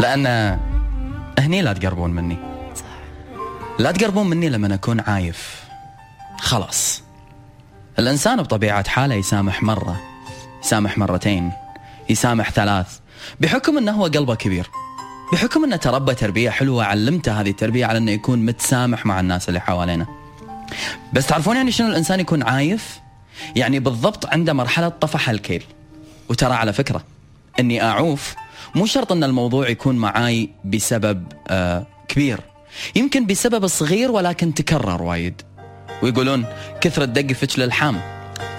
لأن هني لا تقربون مني. لا تقربون مني لما أكون عايف. خلاص. الإنسان بطبيعة حاله يسامح مرة يسامح مرتين يسامح ثلاث بحكم أنه هو قلبه كبير. بحكم أنه تربى تربية حلوة علمته هذه التربية على أنه يكون متسامح مع الناس اللي حوالينا بس تعرفون يعني شنو الإنسان يكون عايف؟ يعني بالضبط عنده مرحلة طفح الكيل. وترى على فكرة أني أعوف مو شرط أن الموضوع يكون معاي بسبب آه كبير. يمكن بسبب صغير ولكن تكرر وايد. ويقولون كثر الدق فتش للحام.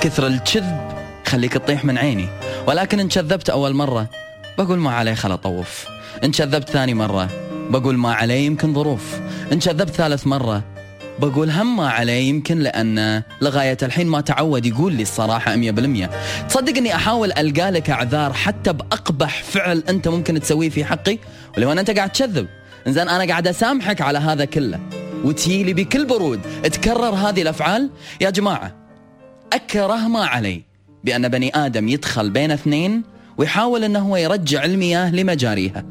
كثر الكذب خليك تطيح من عيني. ولكن إن كذبت أول مرة بقول ما عليه خل أطوف. إن كذبت ثاني مرة بقول ما عليه يمكن ظروف. إن كذبت ثالث مرة بقول هم ما عليه يمكن لأن لغاية الحين ما تعود يقول لي الصراحة 100% تصدق أني أحاول ألقى لك أعذار حتى بأقبح فعل أنت ممكن تسويه في حقي؟ ولو أن أنت قاعد تكذب إنزين أنا قاعد أسامحك على هذا كله. وتيلي بكل برود. تكرر هذه الأفعال؟ يا جماعة أكره ما علي بأن بني آدم يدخل بين اثنين ويحاول أنه هو يرجع المياه لمجاريها.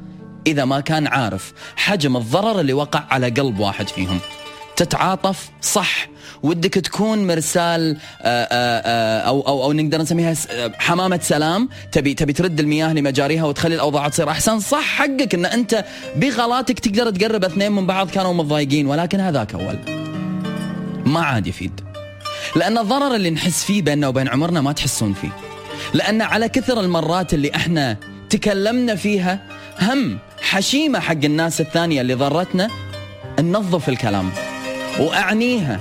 إذا ما كان عارف حجم الضرر اللي وقع على قلب واحد فيهم. تتعاطف صح. ودك تكون مرسال آآ آآ أو, أو, أو نقدر نسميها حمامة سلام. تبي تبي ترد المياه لمجاريها وتخلي الأوضاع تصير أحسن. صح حقك أن أنت بغلاتك تقدر تقرب اثنين من بعض كانوا متضايقين ولكن هذاك أول. ما عاد يفيد. لأن الضرر اللي نحس فيه بيننا وبين عمرنا ما تحسون فيه. لأن على كثر المرات اللي إحنا تكلمنا فيها هم حشيمة حق الناس الثانية اللي ضرتنا ننظف الكلام. وأعنيها.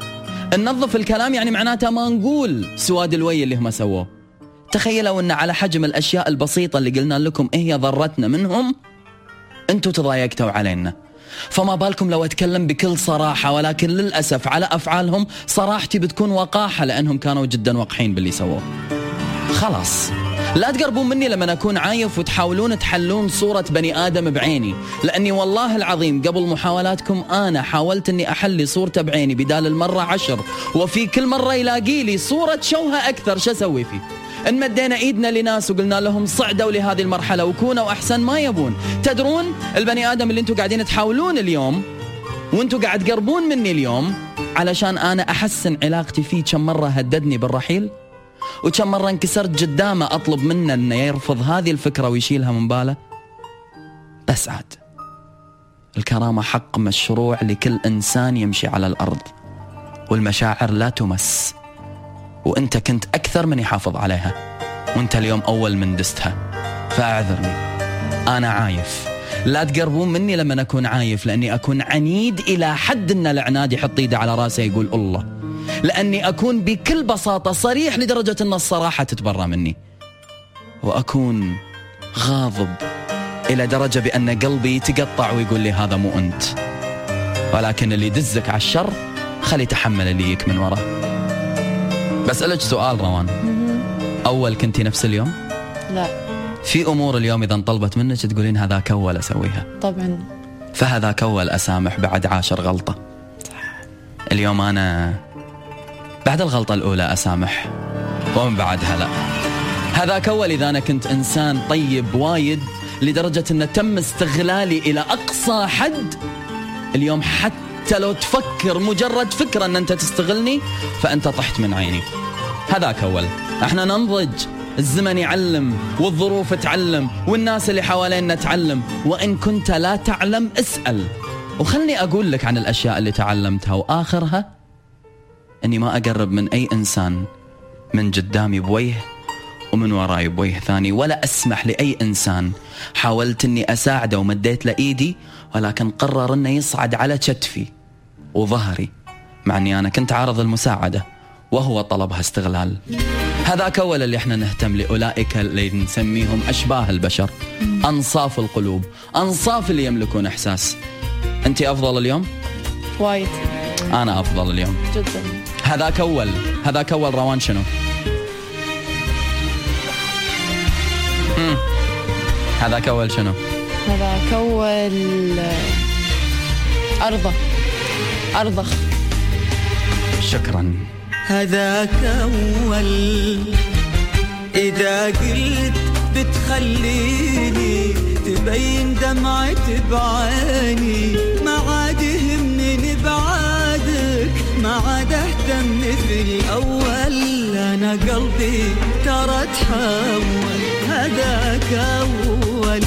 ننظف الكلام يعني معناته ما نقول سواد الوي اللي هم سووه. تخيلوا إن على حجم الأشياء البسيطة اللي قلنا لكم إيه هي ضرتنا منهم؟ أنتم تضايقتوا علينا. فما بالكم لو أتكلم بكل صراحة ولكن للأسف على أفعالهم صراحتي بتكون وقاحة لأنهم كانوا جدا وقحين باللي سووه. خلاص. لا تقربون مني لما أكون عايف وتحاولون تحلون صورة بني آدم بعيني لأني والله العظيم قبل محاولاتكم أنا حاولت أني أحلي صورته بعيني بدال المرة عشر وفي كل مرة يلاقي لي صورة شوها أكثر شو أسوي فيه؟ إن مدينا إيدنا لناس وقلنا لهم صعدوا لهذه المرحلة وكونوا أحسن ما يبون. تدرون البني آدم اللي أنتم قاعدين تحاولون اليوم وأنتم قاعد تقربون مني اليوم علشان أنا أحسن علاقتي فيه كم مرة هددني بالرحيل؟ وكم مرة انكسرت قدامه أطلب منه أنه يرفض هذه الفكرة ويشيلها من باله؟ بس عاد الكرامة حق مشروع لكل إنسان يمشي على الأرض والمشاعر لا تمس وأنت كنت أكثر من يحافظ عليها وأنت اليوم أول من دستها. فأعذرني أنا عايف. لا تقربون مني لما أكون عايف لأني أكون عنيد إلى حد أن العناد يحط إيده على راسه يقول الله. لأني أكون بكل بساطة صريح لدرجة أن الصراحة تتبرى مني. وأكون غاضب إلى درجة بأن قلبي يتقطع ويقول لي هذا مو أنت. ولكن اللي يدزك على الشر خلي يتحمل اللي يك من وراه بسألك سؤال روان. أول كنتي نفس اليوم؟ لا. في أمور اليوم إذا انطلبت منك تقولين هذاك أول أسويها. طبعا. فهذاك أول أسامح بعد عاشر غلطة. اليوم أنا بعد الغلطة الأولى أسامح. ومن بعدها لا هذاك أول إذا أنا كنت إنسان طيب وايد لدرجة أنه تم استغلالي إلى أقصى حد. اليوم حتى لو تفكر مجرد فكرة أن أنت تستغلني فأنت طحت من عيني. هذاك أول إحنا ننضج. الزمن يعلم والظروف تعلم والناس اللي حوالينا تعلم. وإن كنت لا تعلم اسأل. وخلني أقول لك عن الأشياء اللي تعلمتها. وآخرها أني ما أقرب من أي إنسان من قدامي بوجه ومن وراي بوجه ثاني ولا أسمح لأي إنسان. حاولت أني أساعده ومديت له إيدي ولكن قرر أنه يصعد على كتفي وظهري مع أني أنا كنت عارض المساعدة وهو طلبها استغلال. هذاك أول اللي إحنا نهتم لأولئك اللي نسميهم أشباه البشر أنصاف القلوب أنصاف اللي يملكون إحساس. أنت أفضل اليوم؟ وايد. أنا أفضل اليوم. جدا. هذاك اول هذاك اول روان شنو؟ هذاك اول شنو؟ هذاك اول ارضى آه، ارضخ شكرا. هذاك اول إذا قلت بتخليني تبين دمعة بعيني. أول هذاك أول.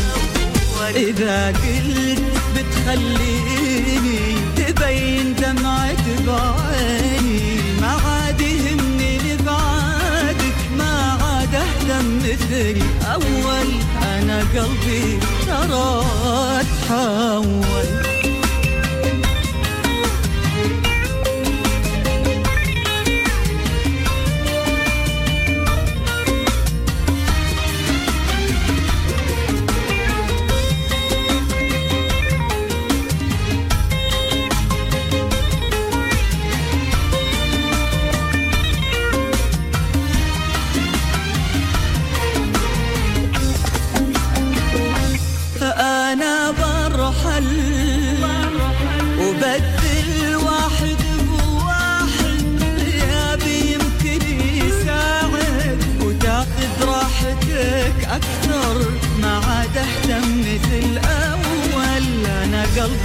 إذا قلت بتخليني تبين دمعة بعيني. ما عاد يهمني لبعادك ما عاد أحلم مثل أول أنا قلبي ترى تحول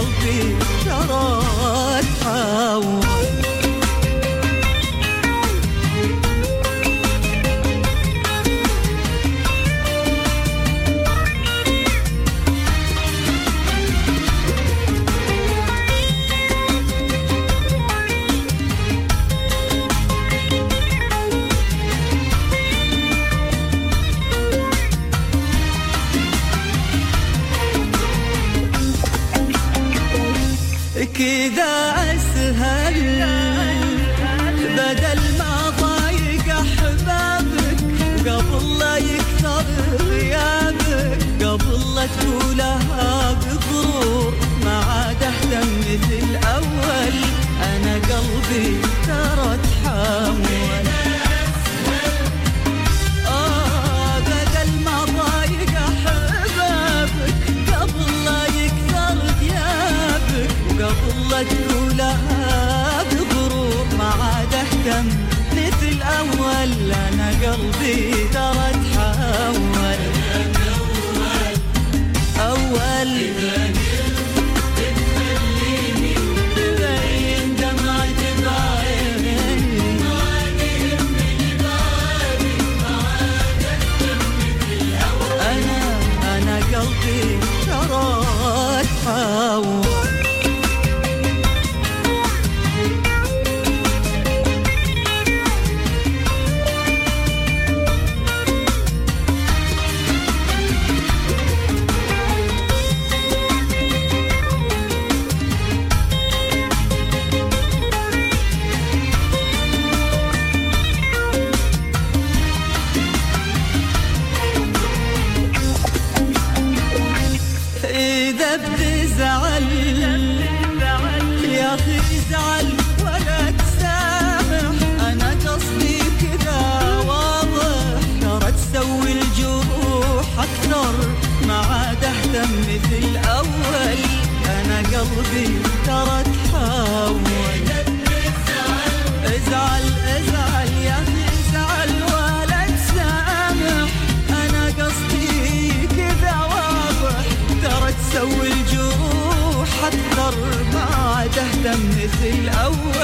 قلبي جرى تحول صارت لها بغرور ما عاد أهتم مثل الأول. أنا قلبي ترى تحامل قلبي ترك حاول ازعل ازعل يا ازعل ولا تسامح. أنا قصدي كذا واضح ترى تسوي الجروح حتضر ما تهتم مثل الأول.